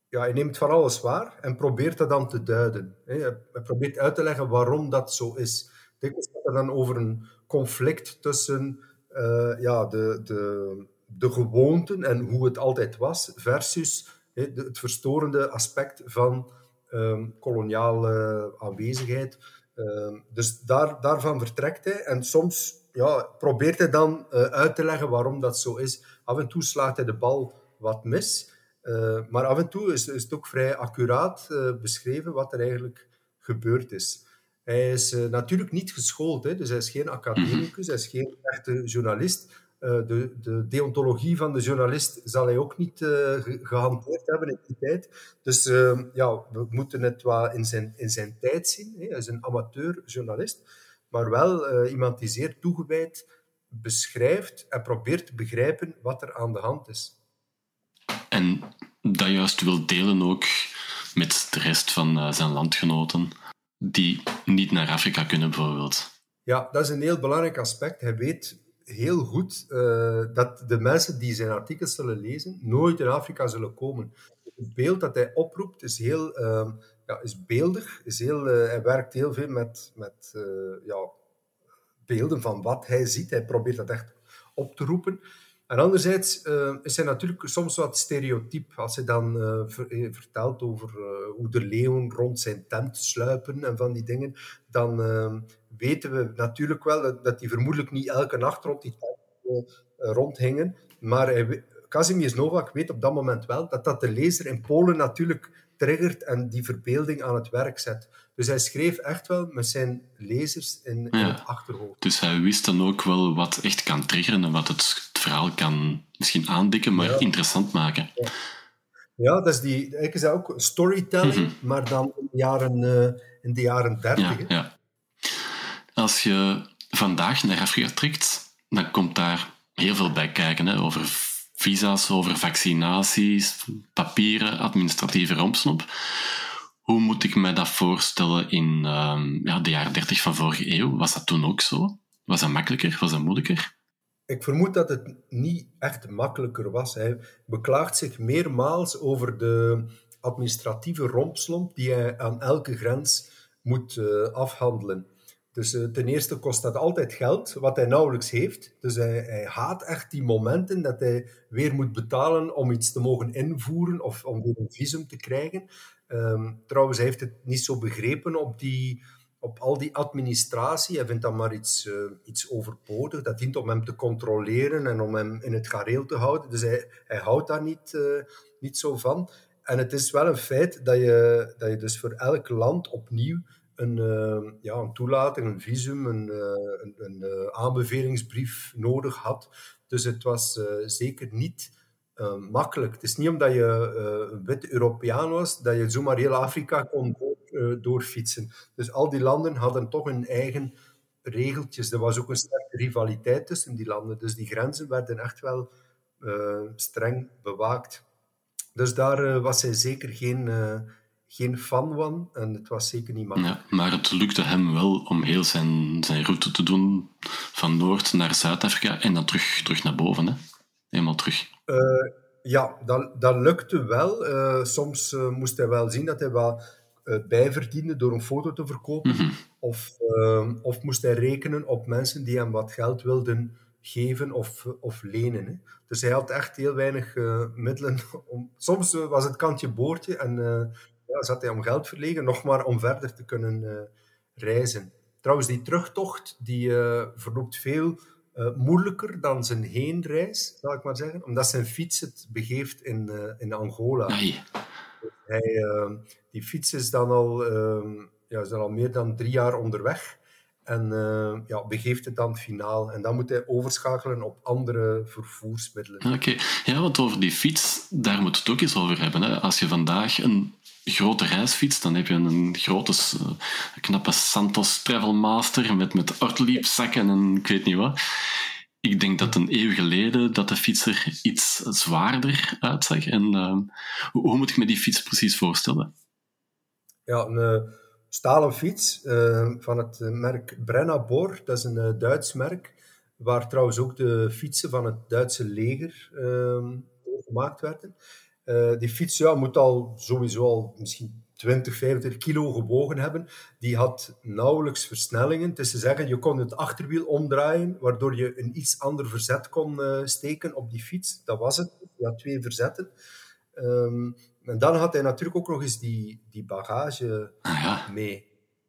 ja, hij neemt van alles waar en probeert dat dan te duiden. Hij probeert uit te leggen waarom dat zo is. Dikwijls gaat dan over een conflict tussen uh, ja, de, de, de gewoonten en hoe het altijd was, versus het verstorende aspect van um, koloniale aanwezigheid. Um, dus daar, daarvan vertrekt hij en soms ja, probeert hij dan uh, uit te leggen waarom dat zo is. Af en toe slaat hij de bal wat mis, uh, maar af en toe is, is het ook vrij accuraat uh, beschreven wat er eigenlijk gebeurd is. Hij is natuurlijk niet geschoold, hè, dus hij is geen academicus, hij is geen echte journalist. Uh, de, de, deontologie van de journalist zal hij ook niet uh, gehanteerd hebben in die tijd. Dus uh, ja, we moeten het wel in zijn, in zijn tijd zien. Hè. Hij is een amateur-journalist, maar wel iemand die zeer toegewijd beschrijft en probeert te begrijpen wat er aan de hand is. En dat juist wil delen ook met de rest van zijn landgenoten die niet naar Afrika kunnen, bijvoorbeeld. Ja, dat is een heel belangrijk aspect. Hij weet heel goed uh, dat de mensen die zijn artikels zullen lezen nooit in Afrika zullen komen. Het beeld dat hij oproept is heel uh, ja, is beeldig. Is heel, uh, hij werkt heel veel met, met ja, beelden van wat hij ziet. Hij probeert dat echt op te roepen. En anderzijds uh, is hij natuurlijk soms wat stereotyp. Als hij dan uh, ver, vertelt over uh, hoe de leeuwen rond zijn tent sluipen en van die dingen, dan weten we natuurlijk wel dat, dat die vermoedelijk niet elke nacht rond die tent rondhingen. Maar hij, Kazimierz Novak weet op dat moment wel dat dat de lezer in Polen natuurlijk triggert en die verbeelding aan het werk zet. Dus hij schreef echt wel met zijn lezers in, in het achterhoofd. Dus hij wist dan ook wel wat echt kan triggeren en wat het verhaal kan misschien aandikken, maar Ja. interessant maken. Ja, dat is die, eigenlijk is dat ook storytelling, maar dan in de jaren, eh, in de jaren 30. Ja, hè. ja. Als je vandaag naar Afrika trekt, dan komt daar heel veel bij kijken. Hè? Over visa's, over vaccinaties, papieren, administratieve rompsnop. Hoe moet ik mij dat voorstellen in ehm, ja, de jaren 30 van vorige eeuw? Was dat toen ook zo? Was dat makkelijker? Was dat moeilijker? Ik vermoed dat het niet echt makkelijker was. Hij beklaagt zich meermaals over de administratieve rompslomp die hij aan elke grens moet uh, afhandelen. Dus uh, ten eerste kost dat altijd geld, wat hij nauwelijks heeft. Dus hij, hij, haat echt die momenten dat hij weer moet betalen om iets te mogen invoeren of om weer een visum te krijgen. Um, trouwens, hij heeft het niet zo begrepen op, die, op al die administratie. Hij vindt dat maar iets, uh, iets overbodig. Dat dient om hem te controleren en om hem in het gareel te houden. Dus hij, hij houdt daar niet, uh, niet zo van. En het is wel een feit dat je, dat je dus voor elk land opnieuw een, uh, ja, een toelating, een visum, een, een, een aanbevelingsbrief nodig had. Dus het was zeker niet makkelijk. Het is niet omdat je een witte Europeaan was, dat je zomaar heel Afrika kon door, doorfietsen. Dus al die landen hadden toch hun eigen regeltjes. Er was ook een sterke rivaliteit tussen die landen. Dus die grenzen werden echt wel streng bewaakt. Dus daar was hij zeker geen geen fan van en het was zeker niet makkelijk. Ja, maar het lukte hem wel om heel zijn, zijn route te doen van Noord naar Zuid-Afrika en dan terug, terug naar boven. Hè? Helemaal terug. Uh, ja, dat, dat lukte wel. Uh, soms uh, moest hij wel zien dat hij wat bijverdiende door een foto te verkopen. Mm -hmm. of, of moest hij rekenen op mensen die hem wat geld wilden geven of, of lenen. Hè. Dus hij had echt heel weinig middelen. Om, soms was het kantje boordje en ja, zat hij om geld verlegen, nog maar om verder te kunnen reizen. Trouwens, die terugtocht die verloopt veel moeilijker dan zijn heenreis, zal ik maar zeggen, omdat zijn fiets het begeeft in, in Angola. Nee. Hij, die fiets is dan al, ja, is al meer dan drie jaar onderweg. En uh, ja, begeeft het dan finaal. En dan moet hij overschakelen op andere vervoersmiddelen. Oké, ja, want over die fiets, daar moet het ook eens over hebben. Hè. Als je vandaag een grote reisfiets, dan heb je een grote, uh, knappe Santos Travelmaster met, met ortliepzakken en ik weet niet wat. Ik denk dat een eeuw geleden dat de fiets er iets zwaarder uitzag. En uh, hoe, moet ik me die fiets precies voorstellen? Ja, een stalen fiets uh, van het merk Bor. Dat is een uh, Duits merk, waar trouwens ook de fietsen van het Duitse leger uh, gemaakt werden. Die fiets ja, moet al sowieso al misschien 20, 25 kilo gewogen hebben. Die had nauwelijks versnellingen. Het is te zeggen, je kon het achterwiel omdraaien, waardoor je een iets ander verzet kon steken op die fiets. Dat was het. Je had twee verzetten. Um, en dan had hij natuurlijk ook nog eens die, die bagage ah, mee.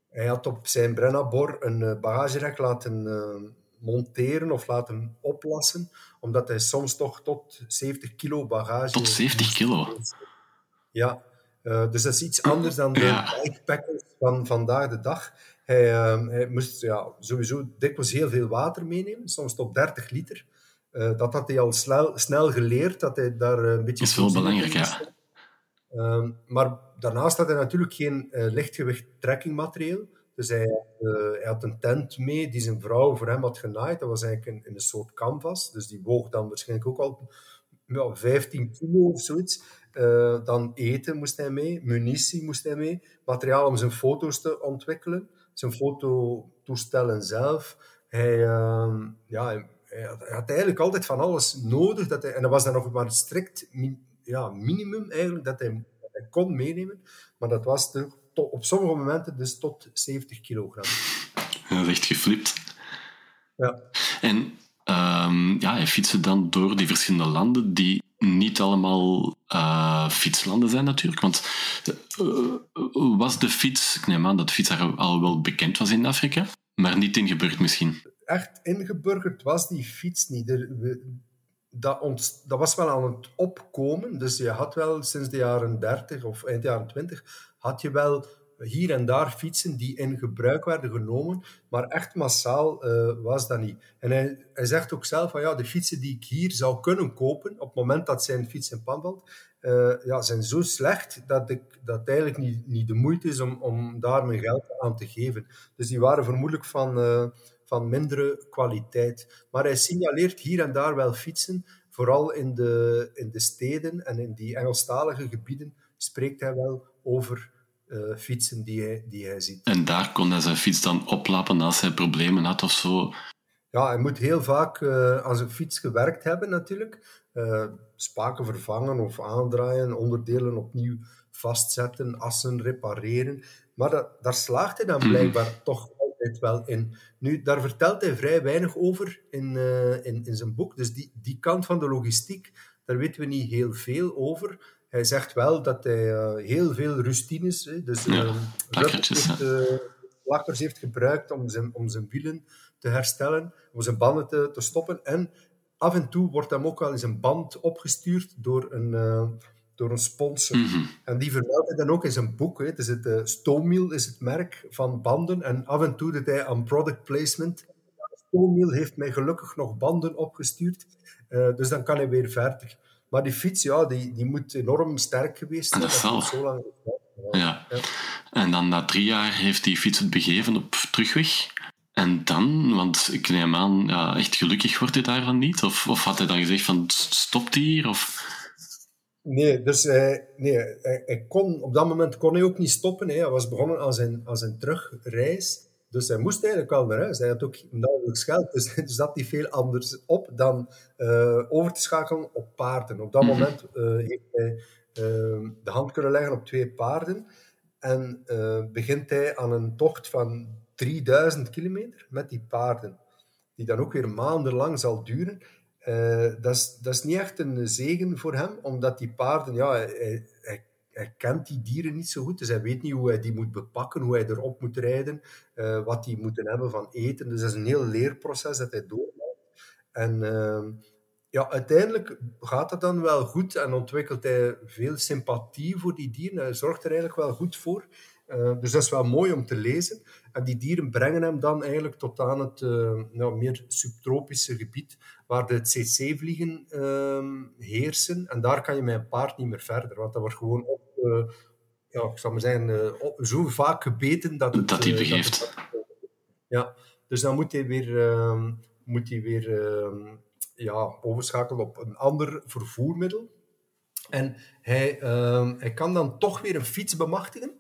Hij had op zijn Brennabor een bagagerek laten uh, monteren of laten oplassen, omdat hij soms toch tot 70 kilo bagage... Tot 70 kilo? Ja, uh, dus dat is iets anders dan de bikepackers van vandaag de dag. Hij, uh, hij moest ja, sowieso dikwijls heel veel water meenemen, soms tot 30 liter. Uh, dat had hij al snel, snel geleerd, dat hij daar een beetje... Is wel belangrijk, ja. Uh, maar daarnaast had hij natuurlijk geen uh, lichtgewicht trekkingmateriaal. Dus hij had, hij had, een tent mee die zijn vrouw voor hem had genaaid. Dat was eigenlijk in, in een soort canvas. Dus die woog dan waarschijnlijk ook al ja, 15 kilo of zoiets. Uh, dan eten moest hij mee, munitie moest hij mee, materiaal om zijn foto's te ontwikkelen, zijn fototoestellen zelf. Hij, uh, ja, hij, hij, had, hij, had, eigenlijk altijd van alles nodig. Dat hij, en dat was dan nog maar strikt ja, minimum eigenlijk dat hij, dat hij kon meenemen. Maar dat was de, tot, op sommige momenten dus tot 70 kilogram. Dat is echt geflipt. Ja. En um, ja, hij fietste dan door die verschillende landen die niet allemaal uh, fietslanden zijn natuurlijk. Want uh, was de fiets, ik neem aan dat de fiets al wel bekend was in Afrika, maar niet ingeburgerd misschien. Echt ingeburgerd was die fiets niet. Er, dat, ont, dat was wel aan het opkomen. Dus je had wel sinds de jaren 30 of eind jaren 20, had je wel hier en daar fietsen die in gebruik werden genomen, maar echt massaal uh, was dat niet. En hij, hij zegt ook zelf van ja, de fietsen die ik hier zou kunnen kopen, op het moment dat zijn fiets in pan valt, uh, ja, zijn zo slecht dat, ik, dat het eigenlijk niet, niet de moeite is om, om daar mijn geld aan te geven. Dus die waren vermoedelijk van... Uh, van mindere kwaliteit. Maar hij signaleert hier en daar wel fietsen, vooral in de, in de steden en in die Engelstalige gebieden spreekt hij wel over uh, fietsen die hij, die hij ziet. En daar kon hij zijn fiets dan oplappen als hij problemen had of zo? Ja, hij moet heel vaak uh, aan zijn fiets gewerkt hebben natuurlijk. Uh, spaken vervangen of aandraaien, onderdelen opnieuw vastzetten, assen repareren. Maar dat, daar slaagt hij dan blijkbaar mm. toch altijd wel in. Nu, daar vertelt hij vrij weinig over in, in, in zijn boek. Dus die, die kant van de logistiek, daar weten we niet heel veel over. Hij zegt wel dat hij uh, heel veel rustines, hè, dus Ja, plakkertjes, heeft, plakkers heeft gebruikt om zijn, om zijn wielen te herstellen, om zijn banden te, te stoppen. En af en toe wordt hem ook wel eens een band opgestuurd door een, uh, door een sponsor. Mhm. En die vermeldt hij dan ook in zijn boek. Hè. Dus het uh, is het merk van banden. En af en toe doet hij aan product placement. Stoommiel heeft mij gelukkig nog banden opgestuurd. Uh, dus dan kan hij weer verder. Maar die fiets, ja, die, die moet enorm sterk geweest zijn. Dat Dat zal. zo lang Ja. Ja. En dan na drie jaar heeft die fiets het begeven op terugweg. En dan, want ik neem aan, ja, echt gelukkig wordt hij daarvan niet? Of, of had hij dan gezegd van stopt hier? Of... Nee, dus hij, nee, hij, hij kon, op dat moment kon hij ook niet stoppen. Hè. Hij was begonnen aan zijn, aan zijn terugreis. Dus hij moest eigenlijk wel naar huis. Hij had ook nauwelijks geld. Dus zat niet veel anders op dan uh, over te schakelen op paarden. Op dat Mhm. moment uh, heeft hij uh, de hand kunnen leggen op twee paarden. En begint hij aan een tocht van 3000 kilometer met die paarden. Die dan ook weer maandenlang zal duren. Dat, is, dat is niet echt een zegen voor hem, omdat die paarden, ja, hij, hij, kent die dieren niet zo goed, dus hij weet niet hoe hij die moet bepakken, hoe hij erop moet rijden, uh, wat die moeten hebben van eten. Dus dat is een heel leerproces dat hij doormaakt. En uh, ja, uiteindelijk gaat het dan wel goed en ontwikkelt hij veel sympathie voor die dieren. Hij zorgt er eigenlijk wel goed voor. Uh, dus dat is wel mooi om te lezen. En die dieren brengen hem dan eigenlijk tot aan het uh, nou, meer subtropische gebied, waar de CC-vliegen uh, heersen. En daar kan je met een paard niet meer verder, want dat wordt gewoon op, uh, ja, ik zal maar zeggen, op, zo vaak gebeten dat het... Dat hij begeeft. Dat het, ja, dus dan moet hij weer, ehm, moet hij weer ehm, ja, overschakelen op een ander vervoermiddel. En hij, ehm, hij kan dan toch weer een fiets bemachtigen.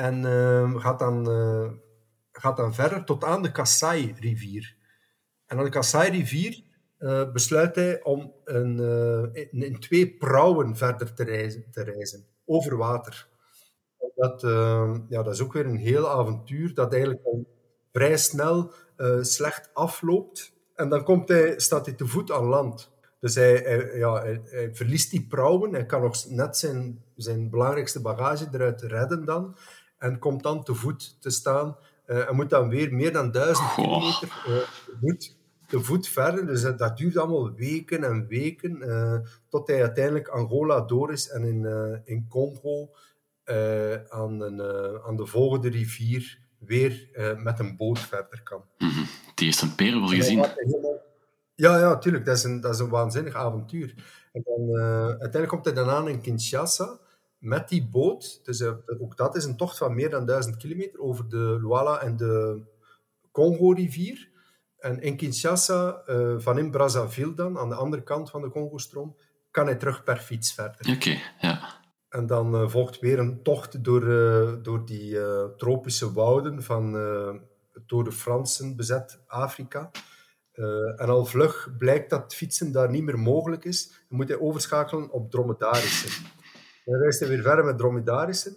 En uh, gaat, dan, uh, gaat dan verder tot aan de Kassai-rivier. En aan de Kassai-rivier uh, besluit hij om een, in, in, twee prauwen verder te reizen, te reizen over water. Dat, ja, dat is ook weer een heel avontuur dat eigenlijk al vrij snel slecht afloopt. En dan komt hij, staat hij te voet aan land. Dus hij, ja, hij verliest die prauwen. Hij kan nog net zijn, zijn belangrijkste bagage eruit redden dan en komt dan te voet te staan. Uh, en moet dan weer meer dan duizend kilometer uh, te, voet, te voet verder. Dus dat, dat, duurt allemaal weken en weken, tot hij uiteindelijk Angola door is en in, in Congo aan, een, aan de volgende rivier weer met een boot verder kan. Mm -hmm. Die heeft een perel gezien. Ja, ja, tuurlijk. Dat is een, dat is een waanzinnig avontuur. En dan, uiteindelijk komt hij dan aan in Kinshasa met die boot, dus uh, ook dat is een tocht van meer dan duizend kilometer over de Luala en de Congo-rivier. En in Kinshasa, uh, van in Brazzaville dan, aan de andere kant van de Congo-stroom, kan hij terug per fiets verder. Oké, okay, ja. En dan uh, volgt weer een tocht door, door die tropische wouden van door de Fransen bezet Afrika. en al vlug blijkt dat fietsen daar niet meer mogelijk is. Dan moet hij overschakelen op dromedarissen. Dan reist hij weer verder met dromedarissen,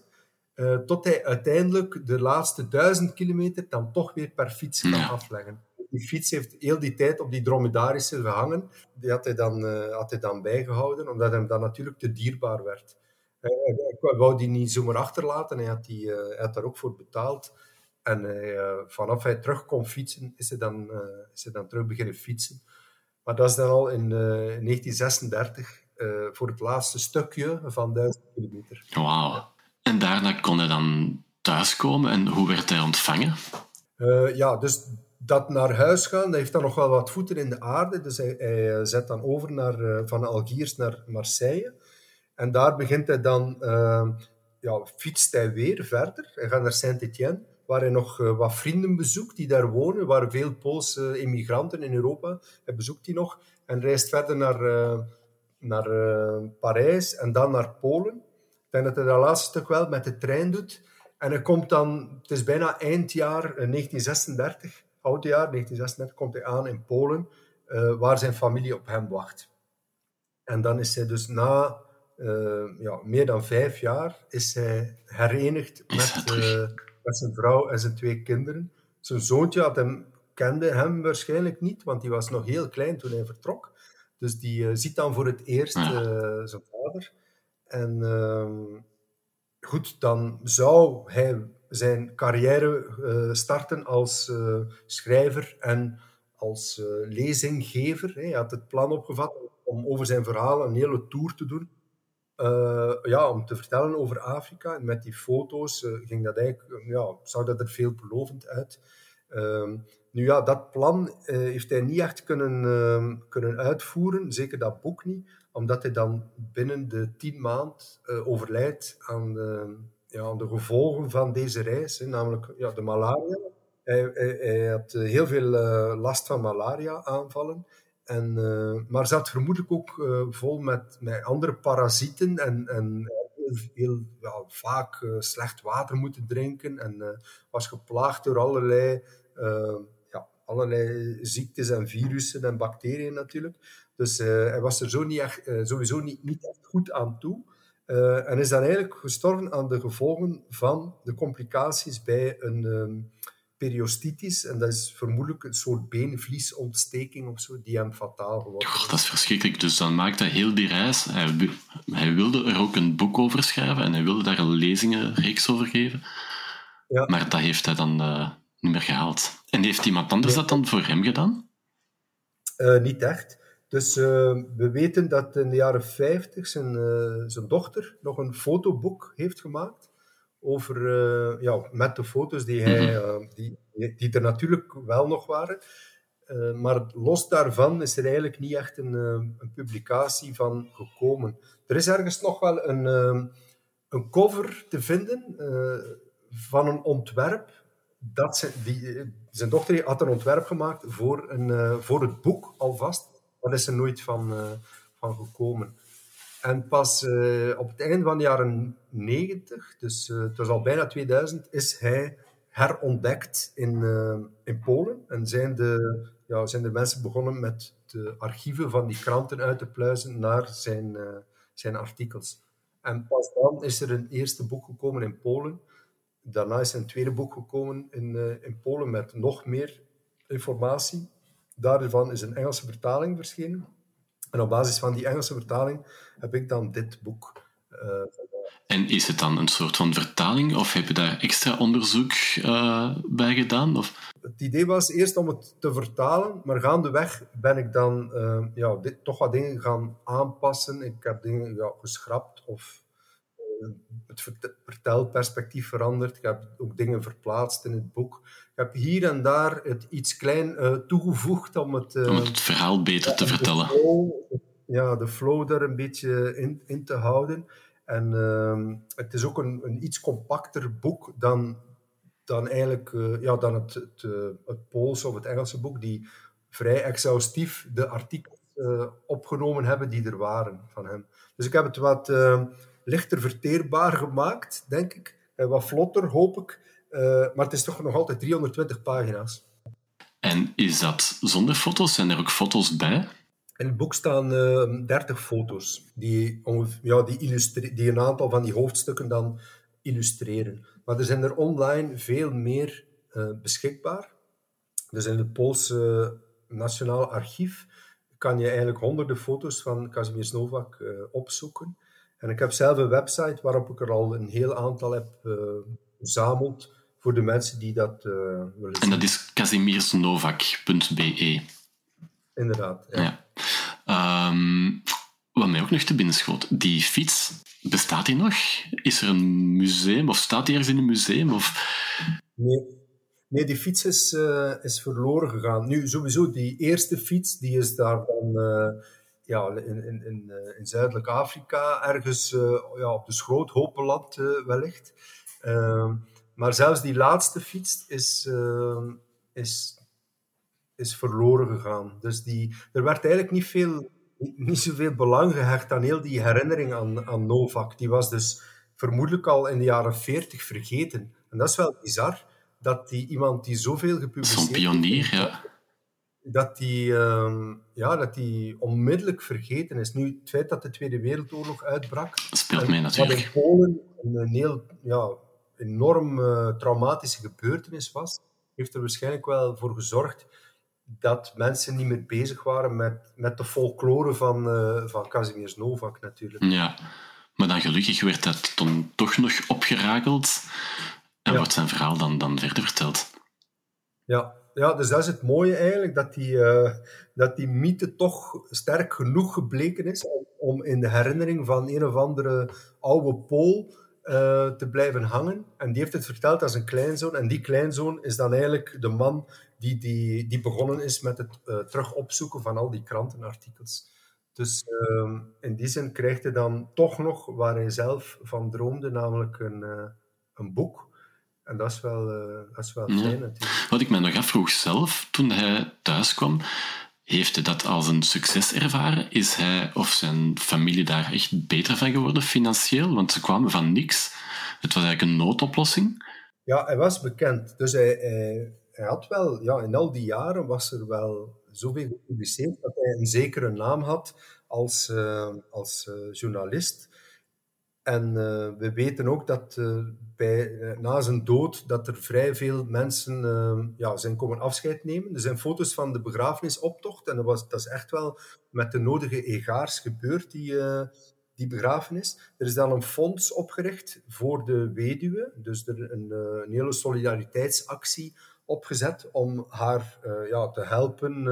uh, tot hij uiteindelijk de laatste duizend kilometer dan toch weer per fiets kan ja. afleggen. Die fiets heeft heel die tijd op die dromedarissen gehangen. Die had hij dan, uh, had hij dan bijgehouden, omdat hem dat natuurlijk te dierbaar werd. Uh, ik wou die niet zomaar achterlaten, hij had, die, hij had daar ook voor betaald. En vanaf hij terug kon fietsen, is hij, dan, is hij dan terug beginnen fietsen. Maar dat is dan al in 1936 uh, voor het laatste stukje van 1000 kilometer. Wauw. En daarna kon hij dan thuiskomen en hoe werd hij ontvangen? Uh, ja, dus dat naar huis gaan, dat heeft dan nog wel wat voeten in de aarde. Dus hij, hij zet dan over naar, uh, van Algiers naar Marseille. En daar begint hij dan, ja, fietst hij weer verder. Hij gaat naar Saint-Étienne, waar hij nog wat vrienden bezoekt die daar wonen. waar veel Poolse immigranten in Europa. Hij bezoekt die nog en reist verder naar naar uh, Parijs en dan naar Polen. Ik denk dat hij dat laatste stuk wel met de trein doet. En hij komt dan, het is bijna eindjaar 1936, oude jaar 1936, komt hij aan in Polen, uh, waar zijn familie op hem wacht. En dan is hij dus na uh, ja, meer dan vijf jaar is hij herenigd met, met zijn vrouw en zijn twee kinderen. Zijn zoontje had hem, kende hem waarschijnlijk niet, want hij was nog heel klein toen hij vertrok. Dus die uh, ziet dan voor het eerst uh, zijn vader. En uh, goed, dan zou hij zijn carrière uh, starten als schrijver en als lezinggever. Hij had het plan opgevat om over zijn verhaal een hele tour te doen. ja, om te vertellen over Afrika. En met die foto's ging dat eigenlijk, ja, zag dat er veelbelovend uit. Ehm, nu ja, dat plan uh, heeft hij niet echt kunnen, uh, kunnen uitvoeren, zeker dat boek niet, omdat hij dan binnen de tien maand uh, overlijdt aan de, ja, de gevolgen van deze reis, hè, namelijk ja, de malaria. Hij, hij, had heel veel last van malaria-aanvallen, en, maar zat vermoedelijk ook vol met, met andere parasieten en, en heel, heel ja, vaak slecht water moeten drinken en was geplaagd door allerlei allerlei ziektes en virussen en bacteriën natuurlijk. Dus uh, hij was er zo niet echt, uh, sowieso niet, niet echt goed aan toe. Uh, en is dan eigenlijk gestorven aan de gevolgen van de complicaties bij een um, periostitis. En dat is vermoedelijk een soort beenvliesontsteking of zo, die hem fataal geworden is. dat is verschrikkelijk. Dus dan maakte hij heel die reis. Hij, hij, wilde er ook een boek over schrijven en hij wilde daar een lezingenreeks over geven. Ja. Maar dat heeft hij dan niet meer gehaald. En heeft iemand anders dat dan voor hem gedaan? Uh, niet echt. Dus uh, we weten dat in de jaren 50 zijn, uh, zijn dochter nog een fotoboek heeft gemaakt. Over, ja, met de foto's die, hij, mm-hmm. die, die er natuurlijk wel nog waren. maar los daarvan is er eigenlijk niet echt een, een, publicatie van gekomen. Er is ergens nog wel een, een cover te vinden van een ontwerp dat zijn, die, zijn dochter had een ontwerp gemaakt voor, een, uh, voor het boek alvast. Daar is er nooit van, uh, van gekomen. En pas op het einde van de jaren 90, dus het was al bijna 2000, is hij herontdekt in, in Polen. En zijn de, ja, zijn de mensen begonnen met de archieven van die kranten uit te pluizen naar zijn, zijn artikels. En pas dan is er een eerste boek gekomen in Polen Daarna is een tweede boek gekomen in, uh, in Polen met nog meer informatie. Daarvan is een Engelse vertaling verschenen. En op basis van die Engelse vertaling heb ik dan dit boek. Uh, en is het dan een soort van vertaling of heb je daar extra onderzoek uh, bij gedaan? Of? Het idee was eerst om het te vertalen, maar gaandeweg ben ik dan ja, dit, toch wat dingen gaan aanpassen. Ik heb dingen ja, geschrapt of het vertelperspectief veranderd. Ik heb ook dingen verplaatst in het boek. Ik heb hier en daar het iets klein uh, toegevoegd om het, uh, om het verhaal beter te vertellen. Flow, ja, de flow daar een beetje in, in te houden. En uh, het is ook een, een iets compacter boek dan, dan, eigenlijk, uh, ja, dan het, het, het Poolse of het Engelse boek, die vrij exhaustief de artikels opgenomen hebben die er waren van hem. Dus ik heb het wat lichter verteerbaar gemaakt, denk ik. En wat vlotter, hoop ik. Uh, maar het is toch nog altijd 320 pagina's. En is dat zonder foto's? Zijn er ook foto's bij? In het boek staan uh, eh, 30 foto's die, ja, die, die een aantal van die hoofdstukken dan illustreren. Maar er zijn er online veel meer uh, beschikbaar. Dus in het Poolse Nationaal Archief kan je eigenlijk honderden foto's van Kazimierz Novak uh, opzoeken. En ik heb zelf een website waarop ik er al een heel aantal heb uh, verzameld voor de mensen die dat uh, willen zien. En dat is kazimiersnovak.be. Inderdaad, ja. ja. Um, wat mij ook nog te binnen schoot, die fiets, bestaat die nog? Is er een museum of staat die ergens in een museum? Of... Nee. nee, die fiets is, uh, is verloren gegaan. Nu, sowieso, die eerste fiets, die is daar dan ja, in, in, in, eh, in Zuidelijk Afrika, ergens uh, ja, op de Schroothopenland eh, wellicht. Uh, maar zelfs die laatste fiets is, ehm, is, is verloren gegaan. Dus die, er werd eigenlijk niet, veel, niet zoveel belang gehecht aan heel die herinnering aan, aan Novak. Die was dus vermoedelijk al in de jaren 40 vergeten. En dat is wel bizar, dat die, iemand die zoveel gepubliceerd. Zo'n pionier, ja dat die, ehm, ja, dat die onmiddellijk vergeten is. Nu, het feit dat de Tweede Wereldoorlog uitbrak... speelt mee natuurlijk. Wat in Polen een, heel ja, enorm uh, traumatische gebeurtenis was, heeft er waarschijnlijk wel voor gezorgd dat mensen niet meer bezig waren met, met de folklore van, uh, van Kazimierz Novak natuurlijk. Ja, maar dan gelukkig werd dat dan toch nog opgerakeld en wordt zijn verhaal dan, dan verder verteld. Ja, ja, dus dat is het mooie eigenlijk, dat die, uh, dat die mythe toch sterk genoeg gebleken is om, in de herinnering van een of andere oude Pool uh, te blijven hangen. En die heeft het verteld als een kleinzoon. En die kleinzoon is dan eigenlijk de man die, die, die begonnen is met het uh, terug opzoeken van al die krantenartikels. Dus uh, in die zin krijgt hij dan toch nog waar hij zelf van droomde, namelijk een, een boek. En dat is wel, dat is wel fijn ja. natuurlijk. Wat ik me nog afvroeg zelf, toen hij thuis kwam, heeft hij dat als een succes ervaren? Is hij of zijn familie daar echt beter van geworden financieel? Want ze kwamen van niks. Het was eigenlijk een noodoplossing. Ja, hij was bekend. Dus hij, hij, hij had wel, ja, in al die jaren was er wel zoveel gepubliceerd dat hij een zekere naam had als, uh, als uh, journalist. En uh, we weten ook dat bij, na zijn dood dat er vrij veel mensen ja, zijn komen afscheid nemen. Er zijn foto's van de begrafenisoptocht en dat, was, dat is echt wel met de nodige egaars gebeurd, die, die begrafenis. Er is dan een fonds opgericht voor de weduwe, dus er een, een hele solidariteitsactie opgezet om haar ja, te helpen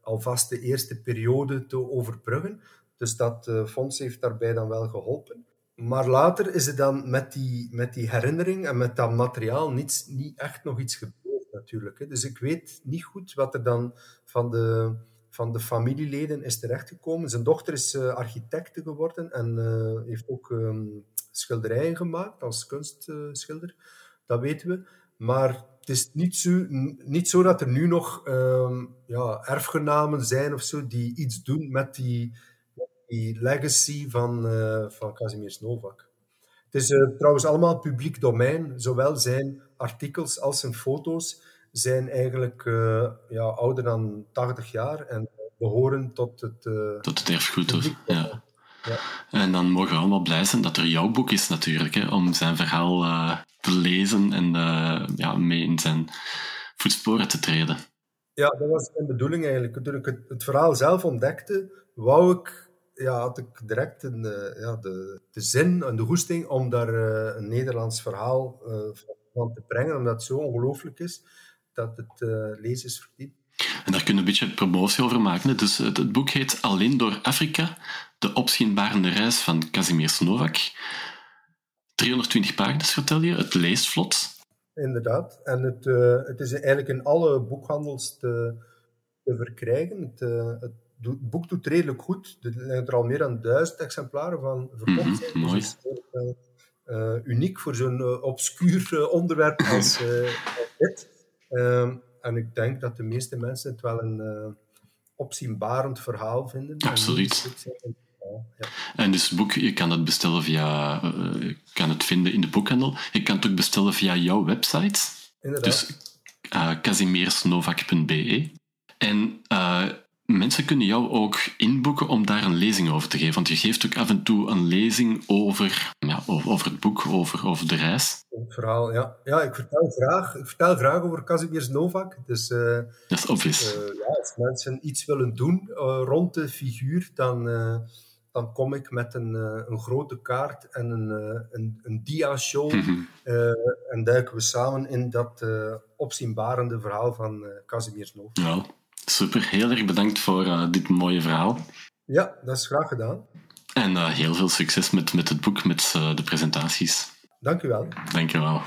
alvast de eerste periode te overbruggen. Dus dat fonds heeft daarbij dan wel geholpen. Maar later is er dan met die, met die herinnering en met dat materiaal niets, niet echt nog iets gebeurd natuurlijk. Hè. Dus ik weet niet goed wat er dan van de, van de familieleden is terechtgekomen. Zijn dochter is architecte geworden en heeft ook um, schilderijen gemaakt als kunstschilder. dat weten we. Maar het is niet zo, niet zo dat er nu nog um, ja, erfgenamen zijn of zo die iets doen met die, die legacy van, uh, van Kazimierz Novak. Het is uh, trouwens allemaal publiek domein. Zowel zijn artikels als zijn foto's zijn eigenlijk uh, ja, ouder dan 80 jaar en behoren tot het... tot het erfgoed, ja. Ja. En dan mogen we allemaal blij zijn dat er jouw boek is natuurlijk, hè, om zijn verhaal te lezen en ja, mee in zijn voetsporen te treden. Ja, dat was mijn bedoeling eigenlijk. Toen ik het, het verhaal zelf ontdekte, wou ik, ja, had ik direct een, uh, ja, de, de zin en de goesting om daar een Nederlands verhaal van te brengen, omdat het zo ongelooflijk is dat het lezers verdient. En daar kunnen we een beetje promotie over maken. Dus het, het boek heet Alleen door Afrika, de opzienbarende reis van Kazimierz Novak. 320 pagina's vertel je, het leest vlot. Inderdaad, en het, uh, het is eigenlijk in alle boekhandels te, te verkrijgen. Het, uh, het, het, boek doet redelijk goed. Er zijn er al meer dan duizend exemplaren van verkocht. Mm -hmm, mooi. Dus uh, uniek voor zo'n obscuur onderwerp als, als dit. Ehm, en ik denk dat de meeste mensen het wel een opzienbarend verhaal vinden. Absoluut. Ja. En dus het boek, je kan het bestellen via, je kan het vinden in de boekhandel. Je kan het ook bestellen via jouw website. Inderdaad. Dus uh. En mensen kunnen jou ook inboeken om daar een lezing over te geven. Want je geeft ook af en toe een lezing over, ja, over het boek, over, over de reis. Het verhaal, ja. Ja, ik vertel graag, ik vertel graag over Kazimierz Novak. Dus, uh, dat is obvious. Uh, ja, als mensen iets willen doen uh, rond de figuur, dan, dan kom ik met een, een grote kaart en een, een, een dia-show. Mm -hmm. en duiken we samen in dat opzienbarende verhaal van Kazimierz Novak. Ja. Super, heel erg bedankt voor uh, dit mooie verhaal. Ja, dat is graag gedaan. En uh, heel veel succes met, met het boek, met uh, de presentaties. Dank u wel. Dank u wel.